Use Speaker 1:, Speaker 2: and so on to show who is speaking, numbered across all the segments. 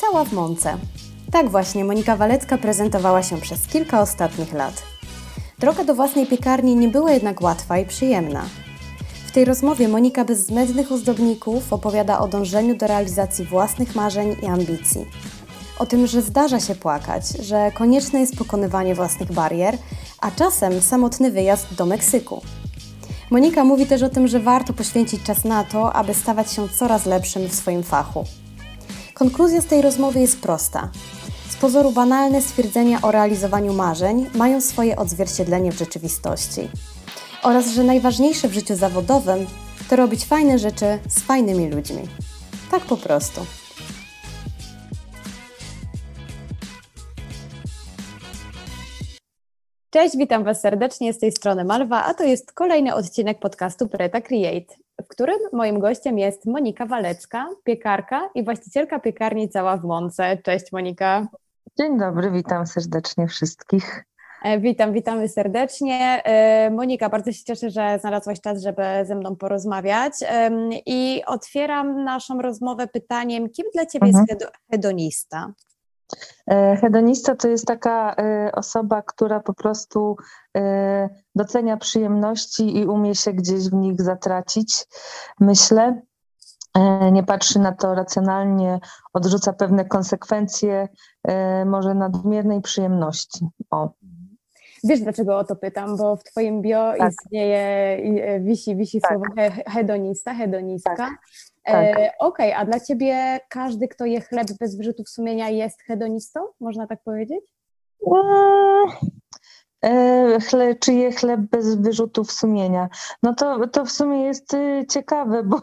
Speaker 1: Cała w mące. Tak właśnie Monika Walecka prezentowała się przez kilka ostatnich lat. Droga do własnej piekarni nie była jednak łatwa i przyjemna. W tej rozmowie Monika bez zbędnych ozdobników opowiada o dążeniu do realizacji własnych marzeń i ambicji. O tym, że zdarza się płakać, że konieczne jest pokonywanie własnych barier, a czasem samotny wyjazd do Meksyku. Monika mówi też o tym, że warto poświęcić czas na to, aby stawać się coraz lepszym w swoim fachu. Konkluzja z tej rozmowy jest prosta. Z pozoru banalne stwierdzenia o realizowaniu marzeń mają swoje odzwierciedlenie w rzeczywistości. Oraz, że najważniejsze w życiu zawodowym to robić fajne rzeczy z fajnymi ludźmi. Tak po prostu. Cześć, witam Was serdecznie z tej strony Malwa, a to jest kolejny odcinek podcastu Preta Create, w którym moim gościem jest Monika Walecka, piekarka i właścicielka piekarni Cała w Mące. Cześć Monika.
Speaker 2: Dzień dobry, witam serdecznie wszystkich.
Speaker 1: E, witam, witamy serdecznie. E, Monika, bardzo się cieszę, że znalazłaś czas, żeby ze mną porozmawiać. I otwieram naszą rozmowę pytaniem, kim dla Ciebie mhm. jest hedonista?
Speaker 2: E, hedonista to jest taka e, osoba, która po prostu e, docenia przyjemności i umie się gdzieś w nich zatracić, myślę. Nie patrzy na to racjonalnie, odrzuca pewne konsekwencje może nadmiernej przyjemności. O.
Speaker 1: Wiesz, dlaczego o to pytam? Bo w Twoim bio tak. istnieje, wisi, wisi tak. słowo hedonista, hedonistka. Tak. Tak. E, Okej, okay, a dla ciebie każdy, kto je chleb bez wyrzutów sumienia jest hedonistą? Można tak powiedzieć?
Speaker 2: E, chle, czyje chleb bez wyrzutów sumienia. No to, to w sumie jest y, ciekawe, bo,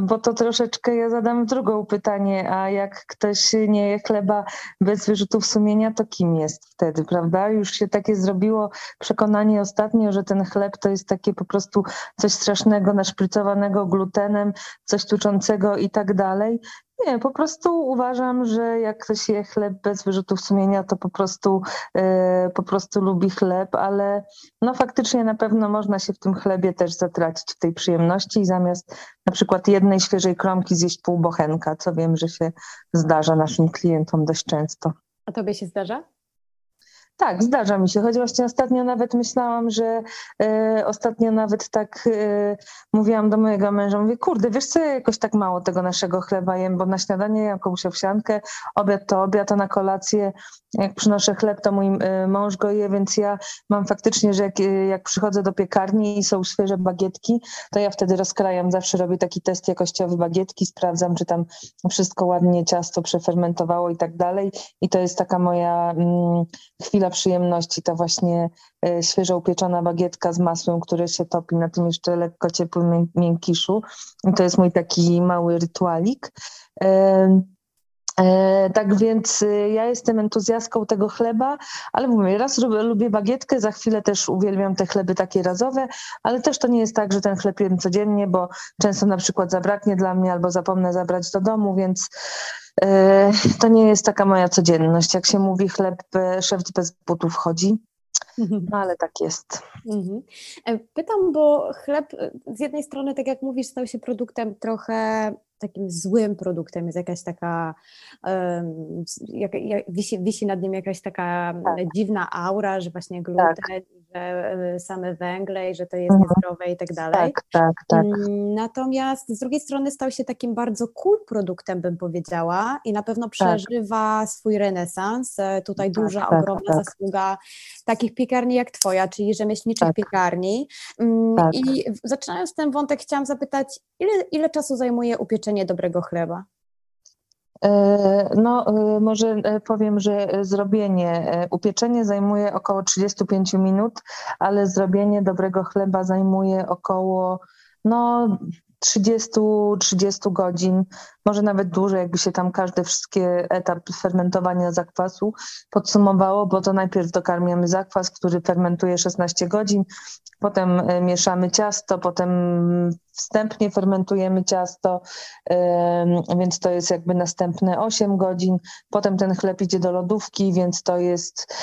Speaker 2: bo to troszeczkę ja zadam drugą pytanie, a jak ktoś nie je chleba bez wyrzutów sumienia, to kim jest wtedy, prawda? Już się takie zrobiło przekonanie ostatnio, że ten chleb to jest takie po prostu coś strasznego, naszprycowanego glutenem, coś tuczącego i tak dalej. Nie, po prostu uważam, że jak ktoś je chleb bez wyrzutów sumienia, to po prostu, e, po prostu lubi chleb, ale no faktycznie na pewno można się w tym chlebie też zatracić w tej przyjemności i zamiast na przykład jednej świeżej kromki zjeść pół bochenka, co wiem, że się zdarza naszym klientom dość często.
Speaker 1: A tobie się zdarza?
Speaker 2: Tak, zdarza mi się, choć właśnie ostatnio nawet myślałam, że e, ostatnio nawet tak e, mówiłam do mojego męża, mówię, kurde, wiesz co, ja jakoś tak mało tego naszego chleba jem, bo na śniadanie jem jakąś owsiankę, obiad to obiad, a na kolację jak przynoszę chleb, to mój e, mąż go je, więc ja mam faktycznie, że jak, e, jak przychodzę do piekarni i są świeże bagietki, to ja wtedy rozkrajam, zawsze robię taki test jakościowy bagietki, sprawdzam, czy tam wszystko ładnie ciasto przefermentowało i tak dalej. I to jest taka moja mm, chwila przyjemności, ta właśnie e, świeżo upieczona bagietka z masłem, które się topi na tym jeszcze lekko ciepłym miękiszu. I to jest mój taki mały rytualik. E, e, tak więc ja jestem entuzjastką tego chleba, ale mówię, raz lubię, bagietkę, za chwilę też uwielbiam te chleby takie razowe, ale też to nie jest tak, że ten chleb jem codziennie, bo często na przykład zabraknie dla mnie albo zapomnę zabrać do domu, więc E, to nie jest taka moja codzienność. Jak się mówi, chleb, szef bez butów chodzi. No ale tak jest. Mhm.
Speaker 1: E, pytam, bo chleb e, z jednej strony, tak jak mówisz, stał się produktem trochę takim złym produktem, jest jakaś taka, um, jak, jak, wisi, wisi nad nim jakaś taka tak. dziwna aura, że właśnie gluten, tak że y, same węgle i że to jest mhm. niezdrowe i tak dalej.
Speaker 2: Tak, tak, tak.
Speaker 1: Mm, natomiast z drugiej strony stał się takim bardzo cool produktem, bym powiedziała, i na pewno tak. przeżywa tak. swój renesans. E, tutaj tak, duża, tak, ogromna tak. zasługa takich piekarni jak Twoja, czyli rzemieślniczych piekarni. Mm, I zaczynając ten wątek, chciałam zapytać, ile, ile czasu zajmuje upieczenie dobrego chleba?
Speaker 2: E, no, e, może e, powiem, że zrobienie, upieczenie zajmuje około 35 minut, ale zrobienie dobrego chleba zajmuje około no, 30-30 godzin, może nawet dłużej, jakby się tam każdy wszystkie etap fermentowania zakwasu podsumowało, bo to najpierw dokarmiamy zakwas, który fermentuje 16 godzin, potem mieszamy ciasto, potem wstępnie fermentujemy ciasto, więc to jest jakby następne 8 godzin. Potem ten chleb idzie do lodówki, więc to jest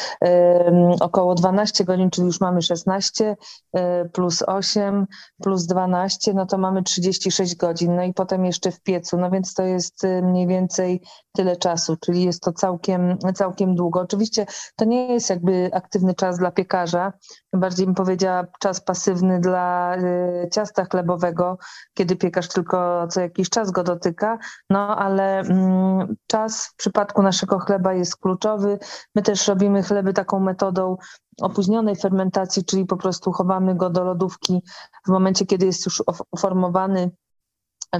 Speaker 2: około 12 godzin, czyli już mamy 16 e, plus 8 plus 12, no to mamy 36 godzin. No i potem jeszcze w piecu, no więc to jest mniej więcej tyle czasu, czyli jest to całkiem, całkiem długo. Oczywiście to nie jest jakby aktywny czas dla piekarza, bardziej bym powiedziała czas pasywny dla ciasta chlebowego, kiedy piekarz tylko co jakiś czas go dotyka, no ale mm, czas w przypadku naszego chleba jest kluczowy. My też robimy chleby taką metodą opóźnionej fermentacji, czyli po prostu chowamy go do lodówki w momencie, kiedy jest już uformowany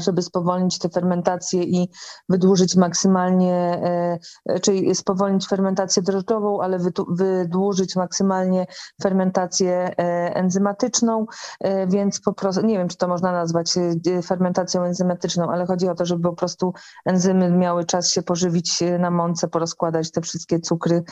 Speaker 2: żeby spowolnić tę fermentację i wydłużyć maksymalnie, e, czyli spowolnić fermentację drożdżową, ale wydłużyć maksymalnie fermentację e, enzymatyczną, e, więc po prostu, nie wiem, czy to można nazwać fermentacją enzymatyczną, ale chodzi o to, żeby po prostu enzymy miały czas się pożywić na mące, porozkładać te wszystkie cukry.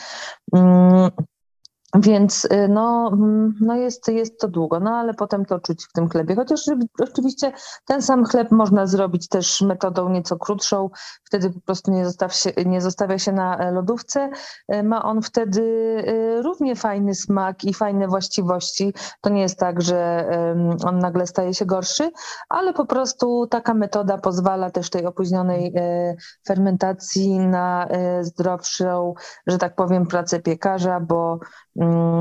Speaker 2: Więc y, no, mm, no jest, jest to długo, no ale potem to czuć w tym chlebie. Chociaż oczywiście ten sam chleb można zrobić też metodą nieco krótszą, wtedy po prostu nie, zostaw się, nie zostawia się na e, lodówce. E, ma on wtedy e, równie fajny smak i fajne właściwości. To nie jest tak, że on nagle staje się gorszy, ale po prostu taka metoda pozwala też tej opóźnionej fermentacji na zdrowszą, że tak powiem, pracę piekarza, bo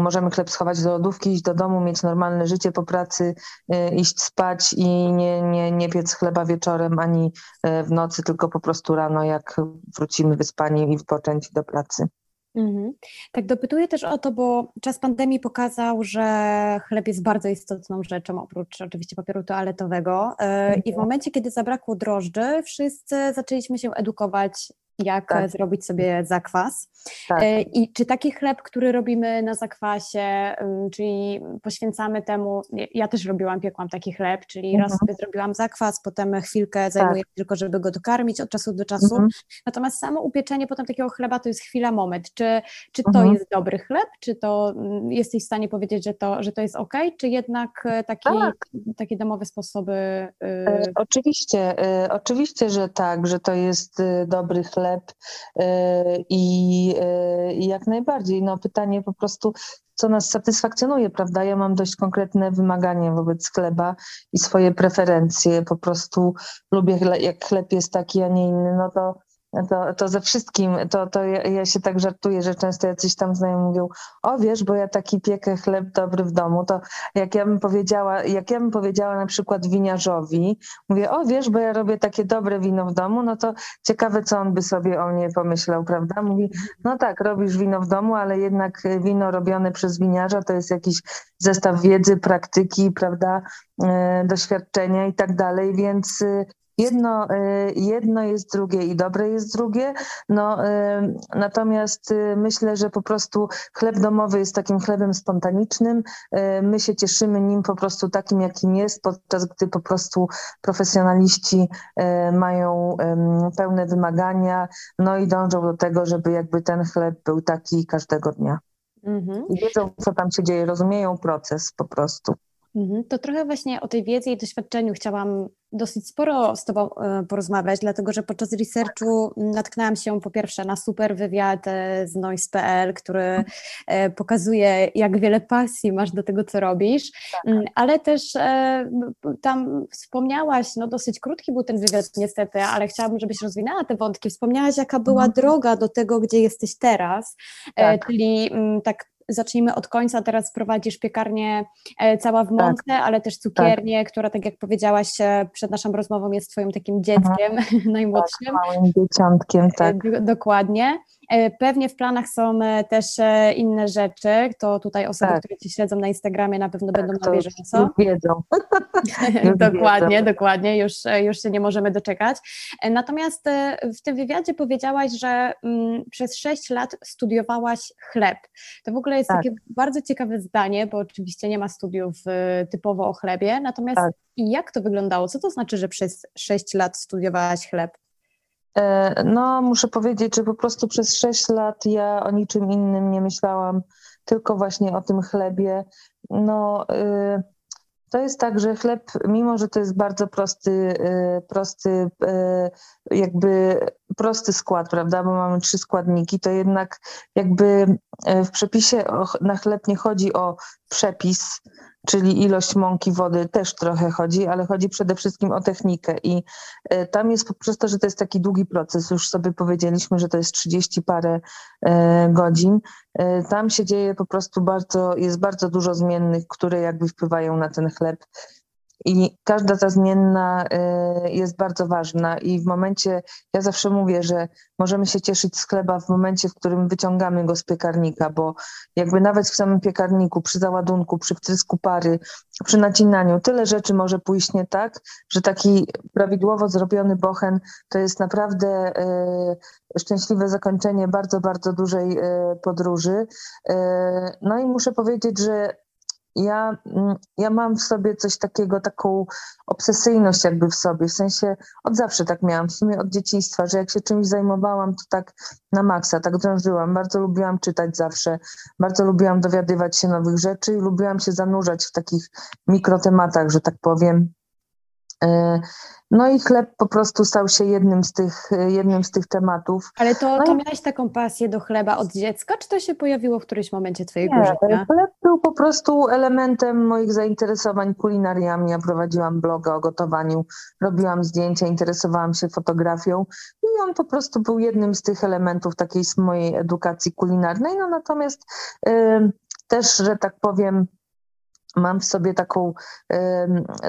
Speaker 2: możemy chleb schować do lodówki, iść do domu, mieć normalne życie po pracy, y, iść spać i nie, nie, nie piec chleba wieczorem ani y, w nocy, tylko po prostu rano, jak wrócimy wyspani i wypoczęci do pracy. Mhm.
Speaker 1: Tak, dopytuję też o to, bo czas pandemii pokazał, że chleb jest bardzo istotną rzeczą, oprócz oczywiście papieru toaletowego. Y, I w mhm. momencie, kiedy zabrakło drożdży, wszyscy zaczęliśmy się edukować jak tak. zrobić sobie zakwas. Tak. E, I czy taki chleb, który robimy na zakwasie, czyli poświęcamy temu, ja też robiłam, piekłam taki chleb, czyli mhm. raz sobie zrobiłam zakwas, potem chwilkę zajmuję tak. tylko, żeby go dokarmić od czasu do czasu. Mhm. Natomiast samo upieczenie potem takiego chleba to jest chwila, moment. Czy, czy to mhm. jest dobry chleb? Czy to jesteś w stanie powiedzieć, że to, że to jest ok? Czy jednak e, taki, tak. takie domowe sposoby?
Speaker 2: Y... Oczywiście, oczywiście, że tak, że to jest dobry chleb chleb y, i, y, i jak najbardziej. No pytanie po prostu, co nas satysfakcjonuje, prawda? Ja mam dość konkretne wymagania wobec chleba i swoje preferencje. Po prostu lubię, jak chleb jest taki, a nie inny, no to to, to ze wszystkim, to, to ja, ja, się tak żartuję, że często jacyś tam znajomi mówią, o wiesz, bo ja taki piekę chleb dobry w domu, to jak ja bym powiedziała, jak ja bym powiedziała na przykład winiarzowi, mówię, o wiesz, bo ja robię takie dobre wino w domu, no to ciekawe, co on by sobie o mnie pomyślał, prawda? Mówi, no tak, robisz wino w domu, ale jednak wino robione przez winiarza to jest jakiś zestaw wiedzy, praktyki, prawda, e, doświadczenia i tak dalej, więc Jedno, y, jedno jest drugie i dobre jest drugie, no, y, natomiast y, myślę, że po prostu chleb domowy jest takim chlebem spontanicznym. My się cieszymy nim po prostu takim, jakim jest, podczas gdy po prostu profesjonaliści mają pełne wymagania, no i dążą do tego, żeby jakby ten chleb był taki każdego dnia. Mhm. I wiedzą, co tam się dzieje, rozumieją proces po prostu.
Speaker 1: Mhm. To trochę właśnie o tej wiedzy i doświadczeniu chciałam dosyć sporo z Tobą e, porozmawiać, dlatego że podczas researchu natknęłam się po pierwsze na super wywiad e, z Noise.pl, który e, pokazuje, jak wiele pasji masz do tego, co robisz, tak. Mm, ale też tam wspomniałaś, no dosyć krótki był ten wywiad niestety, ale chciałabym, żebyś rozwinęła te wątki. Wspomniałaś, jaka była mhm. droga do tego, gdzie jesteś teraz, tak. czyli mm, tak zacznijmy od końca, teraz prowadzisz piekarnię e, cała w tak. Mące, tak. ale też cukiernię, tak. która tak jak powiedziałaś e, przed naszą rozmową jest twoim takim dzieckiem Aha. najmłodszym. Tak,
Speaker 2: małym dzieciątkiem, tak.
Speaker 1: Dokładnie. E, pewnie w planach są e, też e, inne rzeczy. To tutaj osoby, tak. które Cię śledzą na Instagramie na pewno tak, będą na bieżąco.
Speaker 2: Wiedzą.
Speaker 1: dokładnie, wiedzą. dokładnie. Już, już się nie możemy doczekać. Natomiast w tym wywiadzie powiedziałaś, że mm, przez 6 lat studiowałaś chleb. To w ogóle jest tak. takie bardzo ciekawe zdanie, bo oczywiście nie ma studiów typowo o chlebie. Natomiast tak. jak to wyglądało? Co to znaczy, że przez 6 lat studiowałaś chleb?
Speaker 2: E, no, muszę powiedzieć, że po prostu przez sześć lat ja o niczym innym nie myślałam, tylko właśnie o tym chlebie. No, y, to jest tak, że chleb, mimo że to jest bardzo prosty, y, prosty, jakby prosty skład, prawda, bo mamy trzy składniki, to jednak jakby w przepisie na chleb nie chodzi o przepis, czyli ilość mąki, wody też trochę chodzi, ale chodzi przede wszystkim o technikę. I e, tam jest poprzez to, że to jest taki długi proces, już sobie powiedzieliśmy, że to jest 30 parę e, godzin, e, tam się dzieje po prostu bardzo, jest bardzo dużo zmiennych, które jakby wpływają na ten chleb i każda ta zmienna y, jest bardzo ważna i w momencie, ja zawsze mówię, że możemy się cieszyć z chleba w momencie, w którym wyciągamy go z piekarnika, bo jakby nawet w samym piekarniku, przy załadunku, przy wtrysku pary, przy nacinaniu, tyle rzeczy może pójść nie tak, że taki prawidłowo zrobiony bochen to jest naprawdę y, szczęśliwe zakończenie bardzo, bardzo dużej y, podróży. No i muszę powiedzieć, że ja, mm, ja mam w sobie coś takiego, taką obsesyjność jakby w sobie, w sensie od zawsze tak miałam, w sumie od dzieciństwa, że jak się czymś zajmowałam, to tak na maksa, tak drążyłam. Bardzo lubiłam czytać zawsze, bardzo lubiłam dowiadywać się nowych rzeczy i lubiłam się zanurzać w takich mikrotematach, że tak powiem. E, no i chleb po prostu stał się jednym z tych, jednym z tych tematów.
Speaker 1: Ale to, to miałaś taką pasję do chleba od dziecka, czy to się pojawiło w którymś momencie twojego Nie, życia?
Speaker 2: Chleb był po prostu elementem moich zainteresowań kulinariami. Ja prowadziłam bloga o gotowaniu, robiłam zdjęcia, interesowałam się fotografią i on po prostu był jednym z tych elementów takiej mojej edukacji kulinarnej. No natomiast też, że tak powiem, mam w sobie taką,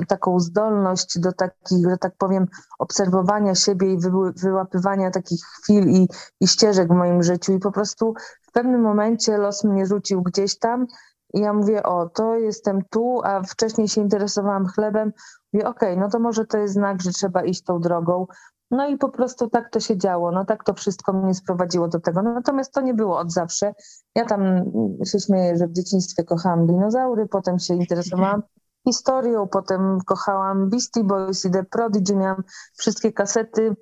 Speaker 2: taką zdolność do takich, że tak powiem, obserwowania siebie i wyłapywania takich chwil i, i ścieżek w moim życiu. I po prostu w pewnym momencie los mnie rzucił gdzieś tam i ja mówię, o, to jestem tu, a wcześniej się interesowałam chlebem. Mówię, okej, okay, no to może to jest znak, że trzeba iść tą drogą. No i po prostu tak to się działo, no tak to wszystko mnie sprowadziło do tego. Natomiast to nie było od zawsze. Ja tam się śmieję, że w dzieciństwie kochałam dinozaury, potem się interesowałam historią, potem kochałam Beastie Boys i The Prodigy, miałam wszystkie kasety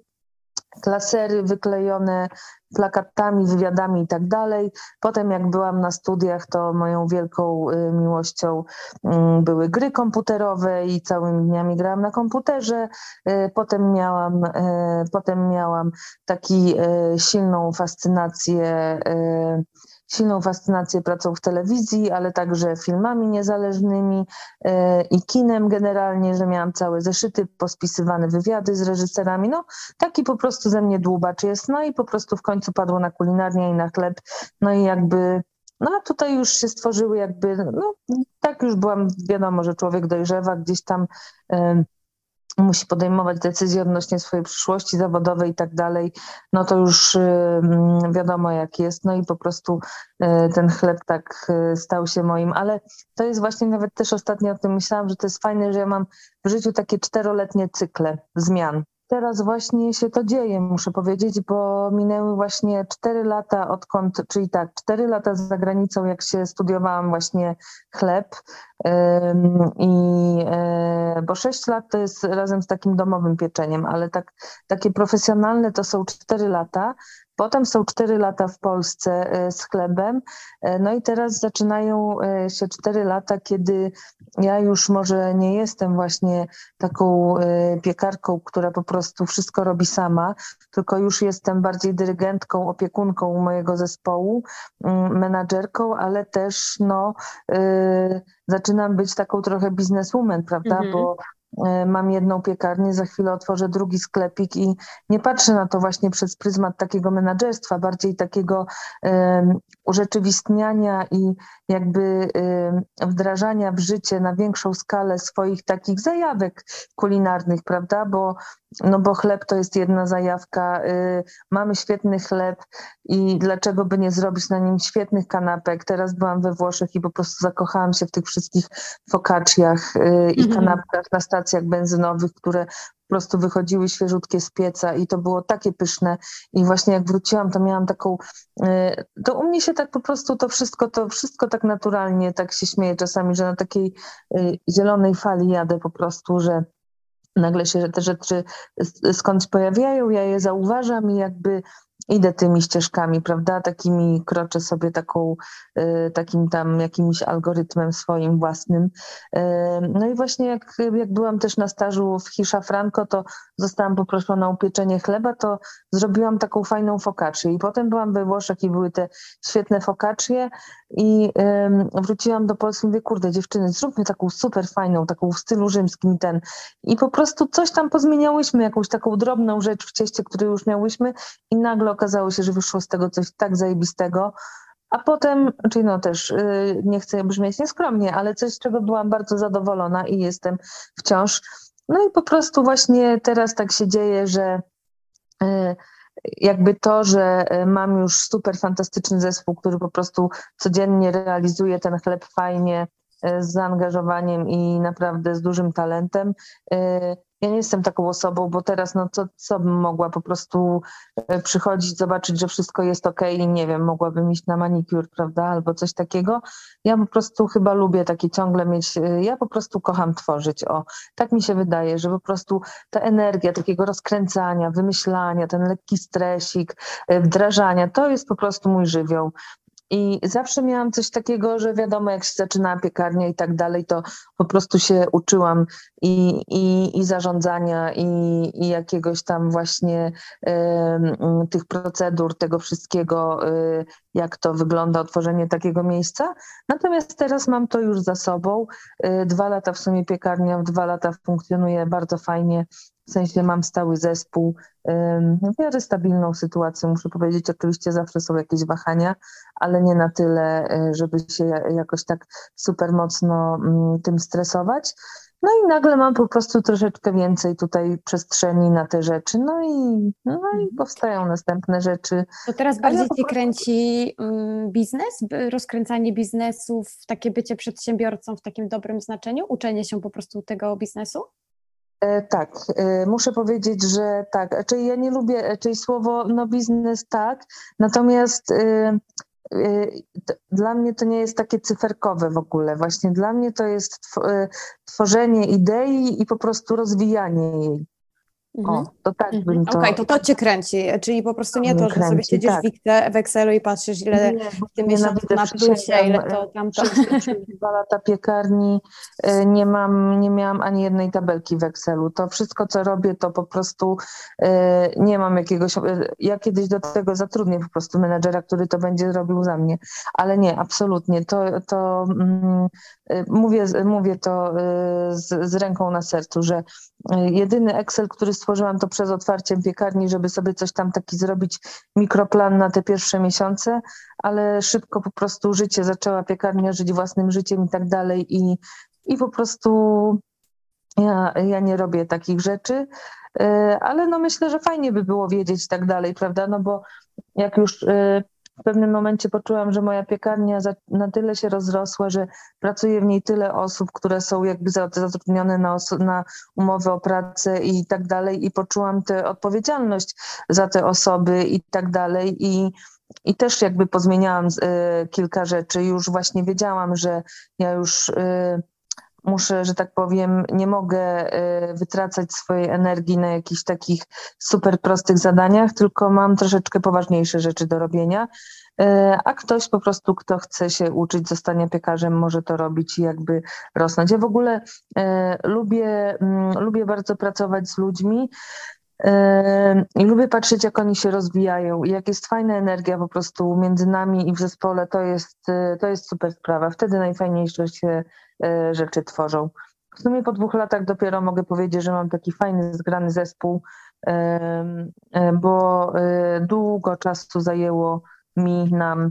Speaker 2: klasery wyklejone plakatami, wywiadami i tak dalej. Potem jak byłam na studiach, to moją wielką y, miłością mm, były gry komputerowe i całymi dniami grałam na komputerze. Y, potem miałam, y, potem miałam taki silną fascynację silną fascynację pracą w telewizji, ale także filmami niezależnymi e, i kinem generalnie, że miałam całe zeszyty, pospisywane wywiady z reżyserami. No taki po prostu ze mnie dłubacz jest. No i po prostu w końcu padło na kulinarnię i na chleb. No i jakby no a tutaj już się stworzyły jakby, no tak już byłam, wiadomo, że człowiek dojrzewa gdzieś tam musi podejmować decyzje odnośnie swojej przyszłości zawodowej i tak dalej, no to już wiadomo jak jest, no i po prostu y, ten chleb tak y, stał się moim, ale to jest właśnie nawet też ostatnio o tym myślałam, że to jest fajne, że ja mam w życiu takie czteroletnie cykle zmian, teraz właśnie się to dzieje, muszę powiedzieć, bo minęły właśnie cztery lata odkąd, czyli tak, cztery lata za granicą, jak się studiowałam właśnie chleb i e, bo sześć lat to jest razem z takim domowym pieczeniem, ale tak, takie profesjonalne to są cztery lata, Potem są cztery lata w Polsce e, z chlebem. E, no i teraz zaczynają e, się cztery lata, kiedy ja już może nie jestem właśnie taką piekarką, która po prostu wszystko robi sama, tylko już jestem bardziej dyrygentką, opiekunką mojego zespołu, mm, menadżerką, ale też no, zaczynam być taką trochę bizneswoman, prawda? Mhm. Bo mam jedną piekarnię, za chwilę otworzę drugi sklepik i nie patrzę na to właśnie przez pryzmat takiego menadżerstwa, bardziej takiego urzeczywistniania i jakby wdrażania w życie na większą skalę swoich takich zajawek kulinarnych, prawda? Bo no bo chleb to jest jedna zajawka. Y, mamy świetny chleb i dlaczego by nie zrobić na nim świetnych kanapek? Teraz byłam we Włoszech i po prostu zakochałam się w tych wszystkich focacciach y, i mhm. kanapkach na stacjach benzynowych, które po prostu wychodziły świeżutkie z pieca i to było takie pyszne. I właśnie jak wróciłam, to miałam taką, y, to u mnie się tak po prostu to wszystko, to wszystko tak naturalnie, tak się śmieję czasami, że na takiej zielonej fali jadę po prostu, że nagle się te rzeczy skądś pojawiają, ja je zauważam i jakby idę tymi ścieżkami, prawda? Takimi kroczę sobie taką, y, takim tam jakimś algorytmem swoim własnym. No i właśnie jak, jak byłam też na stażu w Hisza Franco, to zostałam poproszona o upieczenie chleba, to zrobiłam taką fajną focaccię i potem byłam we Włoszech i były te świetne focaccie i wróciłam do Polski i mówię, kurde dziewczyny, zróbmy taką super fajną, taką w stylu rzymskim ten i po prostu coś tam pozmieniałyśmy, jakąś taką drobną rzecz w cieście, które już miałyśmy i nagle okazało się, że wyszło z tego coś tak zajebistego, a potem, czyli no też yy, nie chcę brzmieć nieskromnie, ale coś, z czego byłam bardzo zadowolona i jestem wciąż. No i po prostu właśnie teraz tak się dzieje, że yy, jakby to, że y, mam już super fantastyczny zespół, który po prostu codziennie realizuje ten chleb fajnie, y, z zaangażowaniem i naprawdę z dużym talentem, y, ja nie jestem taką osobą, bo teraz no co, co bym mogła po prostu e, przychodzić, zobaczyć, że wszystko jest ok i nie wiem, mogłabym iść na manikur, prawda, albo coś takiego. Ja po prostu chyba lubię takie ciągle mieć, e, ja po prostu kocham tworzyć, o, tak mi się wydaje, że po prostu ta energia takiego rozkręcania, wymyślania, ten lekki stresik, e, wdrażania, to jest po prostu mój żywioł. I zawsze miałam coś takiego, że wiadomo, jak się zaczynała piekarnia i tak dalej, to po prostu się uczyłam i, i, i zarządzania, i, i jakiegoś tam właśnie y, tych procedur, tego wszystkiego, y, jak to wygląda, otworzenie takiego miejsca. Natomiast teraz mam to już za sobą. Y, dwa lata w sumie piekarnia, dwa lata funkcjonuje bardzo fajnie. W sensie mam stały zespół, w miarę stabilną sytuację, muszę powiedzieć. Oczywiście zawsze są jakieś wahania, ale nie na tyle, e, żeby się jakoś tak super mocno mm, tym stresować. No i nagle mam po prostu troszeczkę więcej tutaj przestrzeni na te rzeczy, no i, no i mhm. powstają następne rzeczy.
Speaker 1: To teraz bardziej Cię kręci mm, biznes, rozkręcanie biznesów, takie bycie przedsiębiorcą w takim dobrym znaczeniu, uczenie się po prostu tego biznesu?
Speaker 2: E, tak, e, muszę powiedzieć, że tak. Czyli ja nie lubię, czyli słowo no biznes tak, natomiast e, dla mnie to nie jest takie cyferkowe w ogóle. Właśnie dla mnie to jest tworzenie idei i po prostu rozwijanie jej.
Speaker 1: Mhm. O, to tak mhm. bym to... Okej, okay, to to cię kręci, czyli po prostu nie to, że kręci, sobie siedzisz tak. w Excelu i patrzysz, ile nie, w tym miesiącu na plusie, ile to tamto.
Speaker 2: Dwa lata piekarni e, nie mam, nie miałam ani jednej tabelki w Excelu. To wszystko, co robię, to po prostu e, nie mam jakiegoś... E, ja kiedyś do tego zatrudnię po prostu menedżera, który to będzie robił za mnie. Ale nie, absolutnie. To, to mm, mówię, mówię to z, z ręką na sercu, że jedyny Excel, który stworzyłam to przez otwarcie piekarni, żeby sobie coś tam taki zrobić, mikroplan na te pierwsze miesiące, ale szybko po prostu życie zaczęła piekarnia żyć własnym życiem i tak dalej i, i po prostu ja, ja nie robię takich rzeczy, e, ale no myślę, że fajnie by było wiedzieć tak dalej, prawda, no bo jak już e, w pewnym momencie poczułam, że moja piekarnia na tyle się rozrosła, że pracuje w niej tyle osób, które są jakby zatrudnione na, na umowy o pracę i tak dalej i poczułam tę odpowiedzialność za te osoby i tak dalej i i też jakby pozmieniałam y, kilka rzeczy. Już właśnie wiedziałam, że ja już y, muszę, że tak powiem, nie mogę y, wytracać swojej energii na jakichś takich super prostych zadaniach, tylko mam troszeczkę poważniejsze rzeczy do robienia. Y, a ktoś po prostu, kto chce się uczyć zostania piekarzem, może to robić i jakby rosnąć. Ja w ogóle y, lubię, mm, lubię bardzo pracować z ludźmi. I lubię patrzeć, jak oni się rozwijają i jak jest fajna energia po prostu między nami i w zespole, to jest, to jest super sprawa. Wtedy najfajniejsze się rzeczy tworzą. W sumie po dwóch latach dopiero mogę powiedzieć, że mam taki fajny, zgrany zespół, e, e, bo długo czasu zajęło mi nam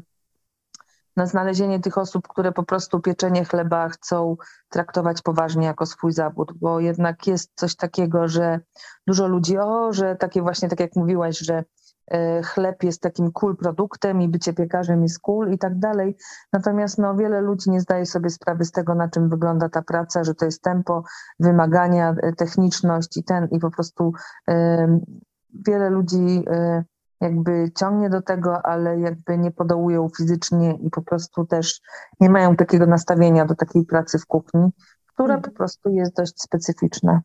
Speaker 2: na znalezienie tych osób, które po prostu pieczenie chleba chcą traktować poważnie jako swój zawód, bo jednak jest coś takiego, że dużo ludzi, o, że takie właśnie, tak jak mówiłaś, że E, chleb jest takim cool produktem i bycie piekarzem jest cool i tak dalej. Natomiast no, wiele ludzi nie zdaje sobie sprawy z tego, na czym wygląda ta praca, że to jest tempo, wymagania, e, techniczność i ten, i po prostu y, wiele ludzi y, jakby ciągnie do tego, ale jakby nie podołują fizycznie i po prostu też nie mają takiego nastawienia do takiej pracy w kuchni, która mhm. po prostu jest dość specyficzna.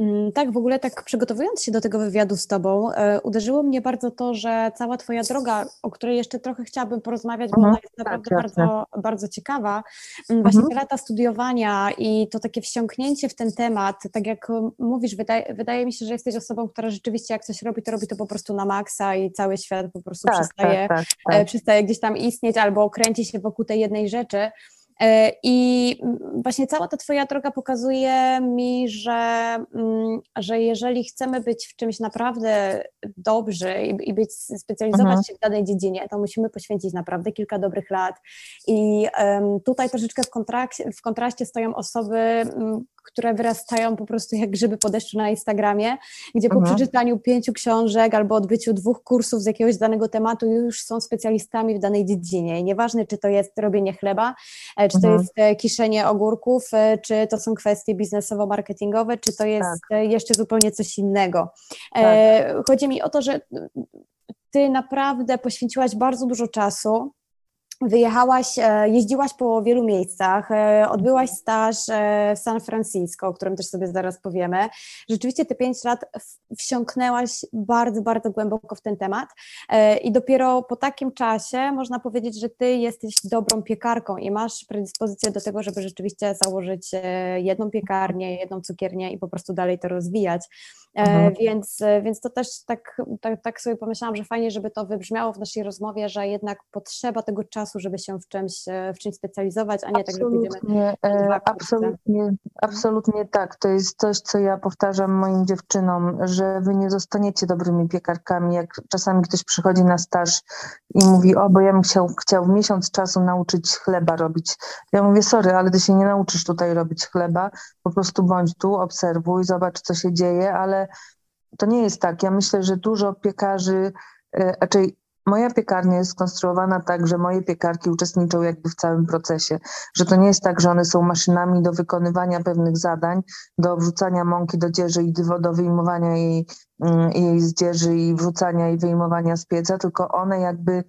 Speaker 1: Mm, tak, w ogóle tak przygotowując się do tego wywiadu z Tobą, e, uderzyło mnie bardzo to, że cała Twoja droga, o której jeszcze trochę chciałabym porozmawiać, bo mhm, ona jest naprawdę tak, bardzo, bardzo ciekawa. Mm, właśnie mhm. te lata studiowania i to takie wsiąknięcie w ten temat, tak jak mówisz, wydaje, wydaje mi się, że jesteś osobą, która rzeczywiście jak coś robi, to robi to po prostu na maksa i cały świat po prostu tak, przestaje, tak, tak, tak. przestaje gdzieś tam istnieć albo kręci się wokół tej jednej rzeczy. E, I właśnie cała ta Twoja droga pokazuje mi, że, mm, że jeżeli chcemy być w czymś naprawdę dobrzy i, być, specjalizować mhm. się w danej dziedzinie, to musimy poświęcić naprawdę kilka dobrych lat. I um, tutaj troszeczkę w, kontrak- w kontraście stoją osoby, które wyrastają po prostu jak grzyby po deszczu na Instagramie, gdzie po mhm. przeczytaniu pięciu książek albo odbyciu dwóch kursów z jakiegoś danego tematu już są specjalistami w danej dziedzinie. I nieważne, czy to jest robienie chleba, e, czy to mhm. jest e, kiszenie ogórków, e, czy to są kwestie biznesowo-marketingowe, czy to jest tak. jeszcze zupełnie coś innego. Tak. Chodzi mi o to, że ty naprawdę poświęciłaś bardzo dużo czasu Wyjechałaś, e, jeździłaś po wielu miejscach, e, odbyłaś staż e, w San Francisco, o którym też sobie zaraz powiemy. Rzeczywiście te pięć lat wsiąknęłaś bardzo, bardzo głęboko w ten temat i dopiero po takim czasie można powiedzieć, że ty jesteś dobrą piekarką i masz predyspozycję do tego, żeby rzeczywiście założyć jedną piekarnię, jedną cukiernię i po prostu dalej to rozwijać. Mhm. Więc, więc to też tak, tak, tak sobie pomyślałam, że fajnie, żeby to wybrzmiało w naszej rozmowie, że jednak potrzeba tego czasu, żeby się w czymś, w czymś specjalizować, a nie absolutnie, tak, że pójdziemy
Speaker 2: e, absolutnie, absolutnie tak. To jest coś, co ja powtarzam moim dziewczynom, że wy nie zostaniecie dobrymi piekarkami. Jak czasami ktoś przychodzi na staż i mówi, o, bo ja bym chciał, chciał w miesiąc czasu nauczyć chleba robić. Ja mówię, sorry, ale ty się nie nauczysz tutaj robić chleba, po prostu bądź tu, obserwuj, zobacz, co się dzieje, ale to nie jest tak. Ja myślę, że dużo piekarzy, e, raczej moja piekarnia jest skonstruowana tak, że moje piekarki uczestniczą jakby w całym procesie, że to nie jest tak, że one są maszynami do wykonywania pewnych zadań, do wrzucania mąki do dzieży i do wyjmowania jej, mm, jej z dzieży i wrzucania i wyjmowania z pieca, tylko one jakby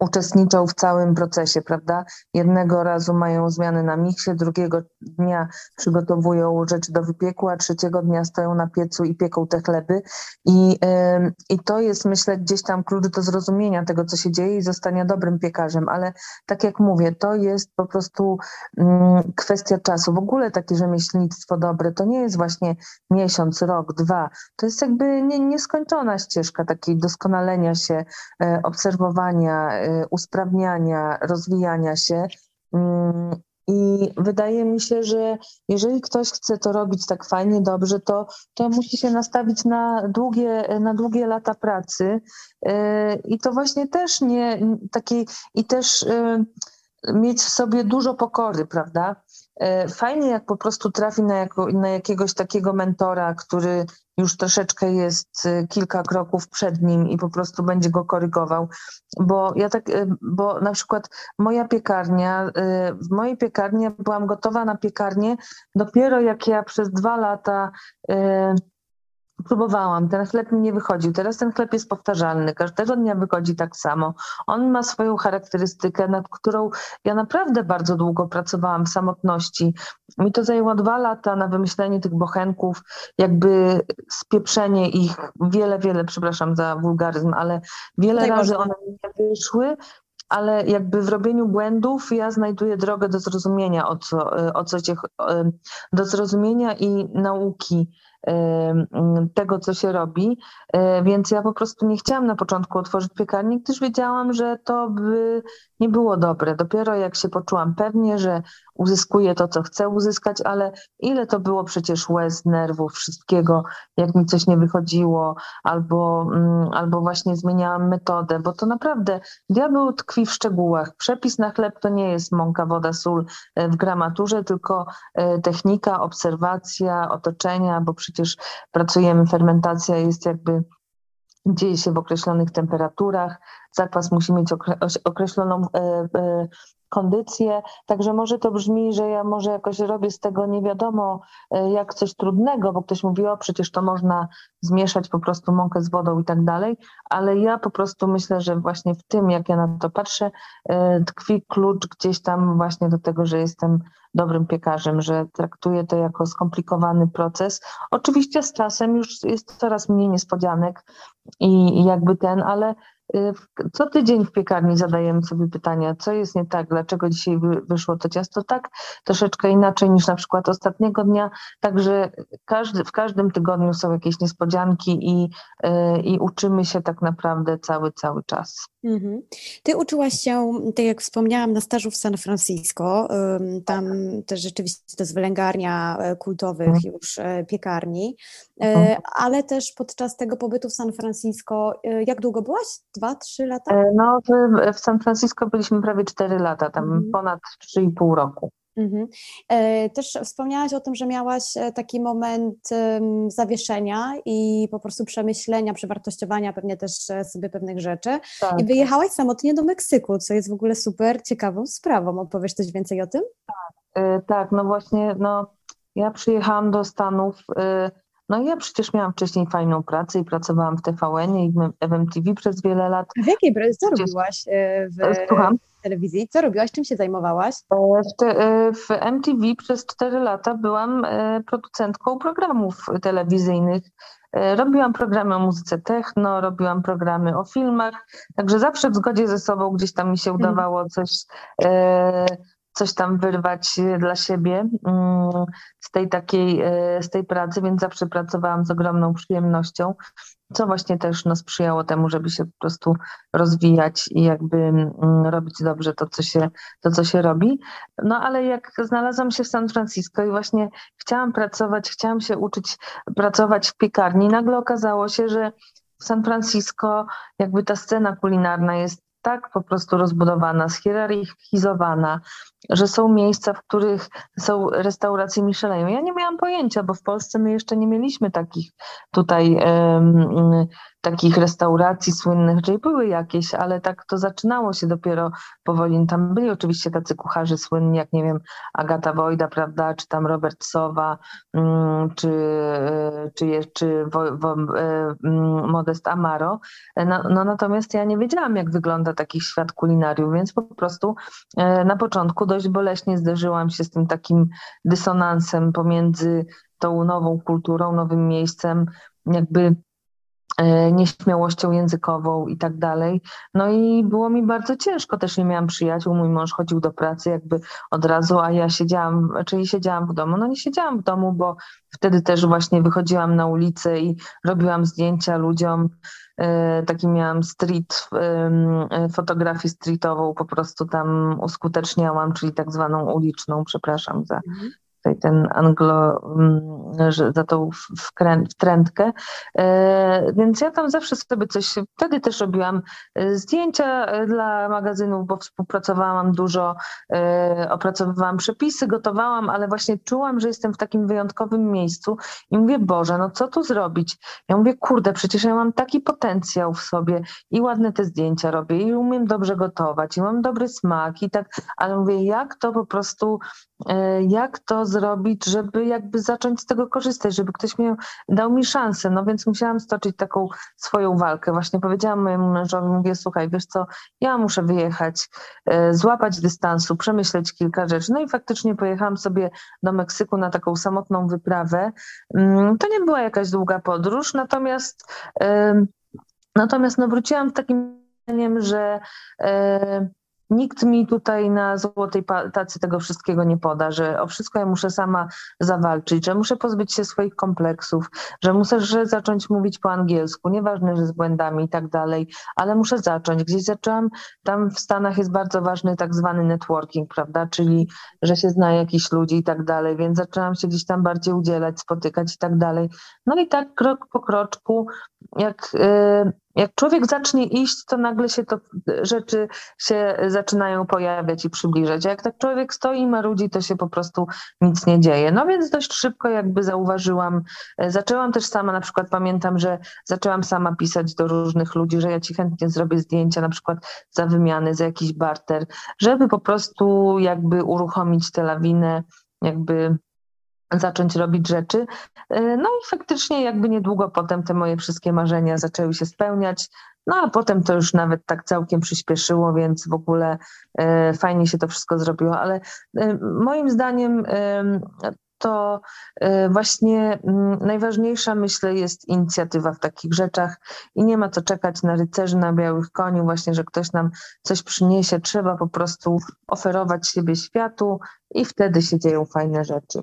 Speaker 2: uczestniczą w całym procesie, prawda? Jednego razu mają zmiany na miksie, drugiego dnia przygotowują rzeczy do wypieku, a trzeciego dnia stoją na piecu i pieką te chleby. I, yy, i to jest, myślę, gdzieś tam klucz do zrozumienia tego, co się dzieje i zostania dobrym piekarzem. Ale tak jak mówię, to jest po prostu yy, kwestia czasu. W ogóle takie rzemieślnictwo dobre to nie jest właśnie miesiąc, rok, dwa. To jest jakby nie, nieskończona ścieżka takiej doskonalenia się, yy, obserwowania, Y, usprawniania, rozwijania się. Mm, I wydaje mi się, że jeżeli ktoś chce to robić tak fajnie, dobrze, to, to musi się nastawić na długie, na długie lata pracy. Y, I to właśnie też nie takiej, i też y, mieć w sobie dużo pokory, prawda? Fajnie, jak po prostu trafi na, jako, na jakiegoś takiego mentora, który już troszeczkę jest y, kilka kroków przed nim i po prostu będzie go korygował. Bo ja tak, y, bo na przykład moja piekarnia, y, w mojej piekarni byłam gotowa na piekarnię dopiero jak ja przez dwa lata Próbowałam, ten chleb mi nie wychodził. Teraz ten chleb jest powtarzalny, każdego dnia wychodzi tak samo. On ma swoją charakterystykę, nad którą ja naprawdę bardzo długo pracowałam w samotności. Mi to zajęło dwa lata na wymyślenie tych bochenków, jakby spieprzenie ich, wiele, wiele, przepraszam za wulgaryzm, ale wiele Tutaj razy one mi nie wyszły, ale jakby w robieniu błędów ja znajduję drogę do zrozumienia, o co, o co cię, do zrozumienia i nauki tego, co się robi. E, więc ja po prostu nie chciałam na początku otworzyć piekarni, gdyż wiedziałam, że to by nie było dobre. Dopiero jak się poczułam pewnie, że uzyskuję to, co chcę uzyskać, ale ile to było przecież łez, nerwów, wszystkiego, jak mi coś nie wychodziło, albo, mm, albo właśnie zmieniałam metodę, bo to naprawdę diabeł tkwi w szczegółach. Przepis na chleb to nie jest mąka, woda, sól e, w gramaturze, tylko e, technika, obserwacja otoczenia, bo przecież pracujemy, fermentacja jest jakby dzieje się w określonych temperaturach, zakwas musi mieć określoną e, kondycję, także może to brzmi, że ja może jakoś robię z tego nie wiadomo e, jak coś trudnego, bo ktoś mówi, o przecież to można zmieszać po prostu mąkę z wodą i tak dalej, ale ja po prostu myślę, że właśnie w tym, jak ja na to patrzę, e, tkwi klucz gdzieś tam właśnie do tego, że jestem dobrym piekarzem, że traktuję to jako skomplikowany proces. Oczywiście z czasem już jest coraz mniej niespodzianek i jakby ten, ale co tydzień w piekarni zadajemy sobie pytania, co jest nie tak, dlaczego dzisiaj wyszło to ciasto tak, troszeczkę inaczej niż na przykład ostatniego dnia. Także każdy, w każdym tygodniu są jakieś niespodzianki i, y, i uczymy się tak naprawdę cały, cały czas. Mhm.
Speaker 1: Ty uczyłaś się, tak jak wspomniałam, na stażu w San Francisco. Tam też rzeczywiście to jest wylęgarnia e, kultowych mhm. już e, piekarni, e, mhm. ale też podczas tego pobytu w San Francisco, jak długo byłaś? Dwa, trzy lata?
Speaker 2: No, w, w San Francisco byliśmy prawie cztery lata, tam mhm. ponad trzy i pół roku. Mhm.
Speaker 1: E, też wspomniałaś o tym, że miałaś e, taki moment zawieszenia i po prostu przemyślenia, przewartościowania pewnie też e, sobie pewnych rzeczy. Tak. I wyjechałaś samotnie do Meksyku, co jest w ogóle super ciekawą sprawą. Opowiesz coś więcej o tym?
Speaker 2: Tak, tak no właśnie, no ja przyjechałam do Stanów, no ja przecież miałam wcześniej fajną pracę i pracowałam w TVN i w MTV przez wiele lat.
Speaker 1: A w jakiej, co robiłaś w... Słucham? telewizji. Co robiłaś? Czym się zajmowałaś?
Speaker 2: E, w, te, e, w MTV przez 4 lata byłam e, producentką programów telewizyjnych. Robiłam programy o muzyce techno, robiłam programy o filmach, także zawsze w zgodzie ze sobą gdzieś tam mi się mhm. udawało coś coś tam wyrwać e, dla siebie mm, z tej takiej, e, z tej pracy, więc zawsze pracowałam z ogromną przyjemnością, co właśnie też no, sprzyjało temu, żeby się po prostu rozwijać i jakby mm, robić dobrze to, co się, to, co się robi. No ale jak znalazłam się w San Francisco i właśnie chciałam pracować, chciałam się uczyć pracować w piekarni, nagle okazało się, że w San Francisco jakby ta scena kulinarna jest tak po prostu rozbudowana, schierarchizowana, że są miejsca, w których są restauracje Michelin. Ja nie miałam pojęcia, bo w Polsce my jeszcze nie mieliśmy takich tutaj um, takich restauracji słynnych, czyli były jakieś, ale tak to zaczynało się dopiero powoli. Tam byli oczywiście tacy kucharze słynni, jak nie wiem, Agata Wojda, prawda, czy tam Robert Sowa, um, czy, czy, czy wo, wo, um, Modest Amaro. No, no, natomiast ja nie wiedziałam, jak wygląda taki świat kulinariów, więc po prostu e, na początku dość boleśnie zderzyłam się z tym takim dysonansem pomiędzy tą nową kulturą, nowym miejscem, jakby e, nieśmiałością językową i tak dalej. No i było mi bardzo ciężko, też nie miałam przyjaciół, mój mąż chodził do pracy jakby od razu, a ja siedziałam, czyli siedziałam w domu. No nie siedziałam w domu, bo wtedy też właśnie wychodziłam na ulicę i robiłam zdjęcia ludziom, taki miałam street, e, fotografię streetową, po prostu tam uskuteczniałam, czyli tak zwaną uliczną, przepraszam za mhm tutaj ten anglo, mm, za tą wtrętkę. E, więc ja tam zawsze sobie coś, wtedy też robiłam e, zdjęcia e, dla magazynów, bo współpracowałam dużo, opracowywałam przepisy, gotowałam, ale właśnie czułam, że jestem w takim wyjątkowym miejscu i mówię, Boże, no co tu zrobić? Ja mówię, kurde, przecież ja mam taki potencjał w sobie i ładne te zdjęcia robię i umiem dobrze gotować i mam dobry smak i tak, ale mówię, jak to po prostu, jak to zrobić, żeby jakby zacząć z tego korzystać, żeby ktoś mi dał mi szansę. No więc musiałam stoczyć taką swoją walkę. Właśnie powiedziałam mojemu mężowi, mówię, słuchaj, wiesz co, ja muszę wyjechać, e, złapać dystansu, przemyśleć kilka rzeczy. No i faktycznie pojechałam sobie do Meksyku na taką samotną wyprawę. Mm, to nie była jakaś długa podróż, natomiast natomiast no wróciłam z takim że e, Nikt mi tutaj na złotej tacy tego wszystkiego nie poda, że o wszystko ja muszę sama zawalczyć, że muszę pozbyć się swoich kompleksów, że muszę że zacząć mówić po angielsku, nieważne, że z błędami i tak dalej, ale muszę zacząć. Gdzieś zaczęłam, tam w Stanach jest bardzo ważny tak zwany networking, prawda, czyli że się zna jakichś ludzi i tak dalej, więc zaczęłam się gdzieś tam bardziej udzielać, spotykać i tak dalej. No i tak krok po kroczku, jak... Yy, jak człowiek zacznie iść, to nagle się to rzeczy się zaczynają pojawiać i przybliżać. A jak tak człowiek stoi i marudzi, to się po prostu nic nie dzieje. No więc dość szybko jakby zauważyłam, e, zaczęłam też sama, na przykład pamiętam, że zaczęłam sama pisać do różnych ludzi, że ja ci chętnie zrobię zdjęcia, na przykład za wymiany, za jakiś barter, żeby po prostu jakby uruchomić tę lawinę, jakby zacząć robić rzeczy. E, no i faktycznie jakby niedługo potem te moje wszystkie marzenia zaczęły się spełniać. No a potem to już nawet tak całkiem przyspieszyło, więc w ogóle e, fajnie się to wszystko zrobiło. Ale e, moim zdaniem to właśnie mm, najważniejsza, myślę, jest inicjatywa w takich rzeczach i nie ma co czekać na rycerzy, na białych koni, właśnie, że ktoś nam coś przyniesie. Trzeba po prostu oferować siebie światu i wtedy się dzieją fajne rzeczy.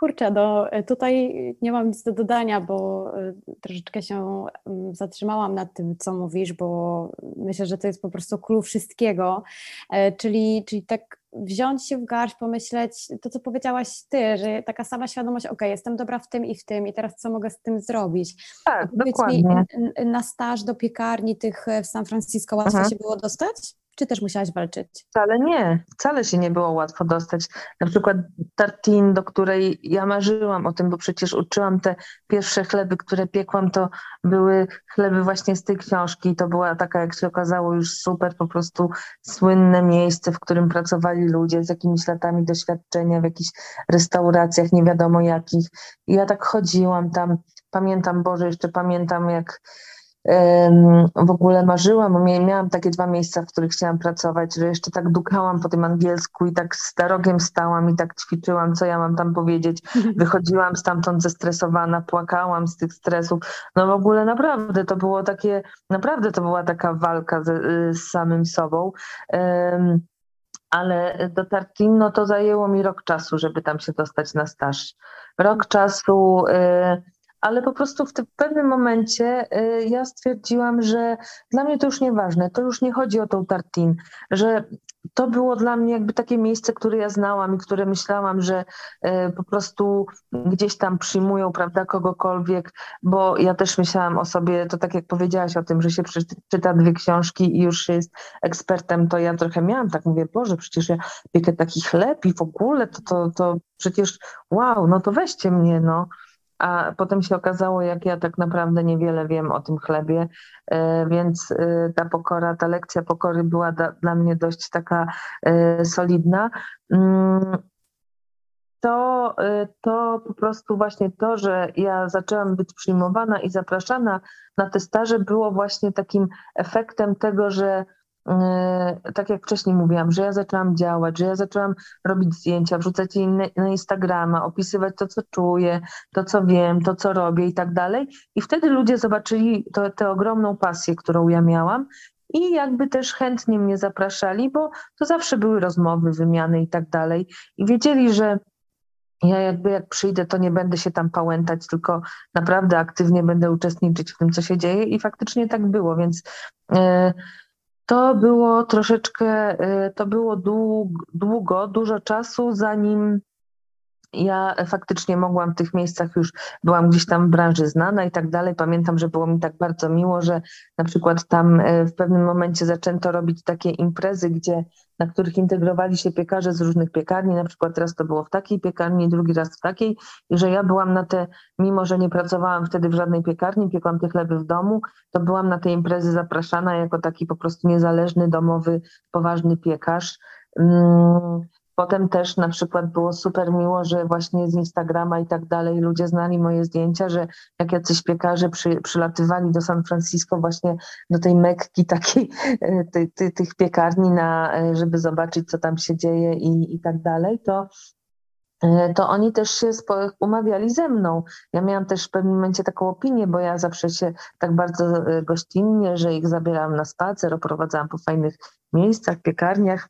Speaker 1: Kurczę, no tutaj nie mam nic do dodania, bo e, troszeczkę się mm, zatrzymałam nad tym, co mówisz, bo myślę, że to jest po prostu klucz wszystkiego, e, czyli, czyli tak wziąć się w garść, pomyśleć to, co powiedziałaś ty, że taka sama świadomość, ok, jestem dobra w tym i w tym i teraz co mogę z tym zrobić.
Speaker 2: Tak, dokładnie.
Speaker 1: Mi, na staż do piekarni tych w San Francisco łatwo Aha. się było dostać? Czy też musiałaś walczyć?
Speaker 2: Wcale nie, wcale się nie było łatwo dostać. Na przykład tartin, do której ja marzyłam o tym, bo przecież uczyłam te pierwsze chleby, które piekłam, to były chleby właśnie z tej książki. To była taka, jak się okazało, już super po prostu słynne miejsce, w którym pracowali ludzie z jakimiś latami doświadczenia w jakichś restauracjach, nie wiadomo jakich. I ja tak chodziłam tam, pamiętam, Boże, jeszcze pamiętam jak w ogóle marzyłam, miałam takie dwa miejsca, w których chciałam pracować, że jeszcze tak dukałam po tym angielsku i tak starogiem stałam i tak ćwiczyłam, co ja mam tam powiedzieć. Wychodziłam stamtąd zestresowana, płakałam z tych stresów. No w ogóle naprawdę to było takie, naprawdę to była taka walka z, z samym sobą. Um, ale do Tartino to zajęło mi rok czasu, żeby tam się dostać na staż. Rok czasu. Y, ale po prostu w, pewnym momencie y, ja stwierdziłam, że dla mnie to już nieważne, to już nie chodzi o tą tartin, że to było dla mnie jakby takie miejsce, które ja znałam i które myślałam, że y, po prostu gdzieś tam przyjmują, prawda, kogokolwiek, bo ja też myślałam o sobie, to tak jak powiedziałaś o tym, że się przeczyta dwie książki i już się jest ekspertem, to ja trochę miałam, tak mówię, Boże, przecież ja piekę taki chleb i w ogóle, to, to, to przecież wow, no to weźcie mnie, no a potem się okazało, jak ja tak naprawdę niewiele wiem o tym chlebie, e, więc e, ta pokora, ta lekcja pokory była dla mnie dość taka e, solidna. Mm, to, to po prostu właśnie to, że ja zaczęłam być przyjmowana i zapraszana na te staże, było właśnie takim efektem tego, że tak jak wcześniej mówiłam, że ja zaczęłam działać, że ja zaczęłam robić zdjęcia, wrzucać je na Instagrama, opisywać to, co czuję, to, co wiem, to, co robię i tak dalej. I wtedy ludzie zobaczyli tę ogromną pasję, którą ja miałam i jakby też chętnie mnie zapraszali, bo to zawsze były rozmowy, wymiany i tak dalej. I wiedzieli, że ja jakby jak przyjdę, to nie będę się tam pałętać, tylko naprawdę aktywnie będę uczestniczyć w tym, co się dzieje i faktycznie tak było, więc... Yy, to było troszeczkę, y, to było długo, dużo czasu, zanim ja faktycznie mogłam w tych miejscach już, byłam gdzieś tam w branży znana i tak dalej. Pamiętam, że było mi tak bardzo miło, że na przykład tam y, w pewnym momencie zaczęto robić takie imprezy, gdzie na których integrowali się piekarze z różnych piekarni, na przykład teraz to było w takiej piekarni, drugi raz w takiej i że ja byłam na te, mimo że nie pracowałam wtedy w żadnej piekarni, piekłam te chleby w domu, to byłam na te imprezy zapraszana jako taki po prostu niezależny, domowy, poważny piekarz. Potem też na przykład było super miło, że właśnie z Instagrama i tak dalej ludzie znali moje zdjęcia, że jak jacyś piekarze przy, przylatywali do San Francisco właśnie do tej Mekki takiej, e, ty, ty, tych piekarni, na, e, żeby zobaczyć co tam się dzieje i, i tak dalej, to e, to oni też się umawiali ze mną. Ja miałam też w pewnym momencie taką opinię, bo ja zawsze się tak bardzo gościnnie, że ich zabierałam na spacer, oprowadzałam po fajnych miejscach, piekarniach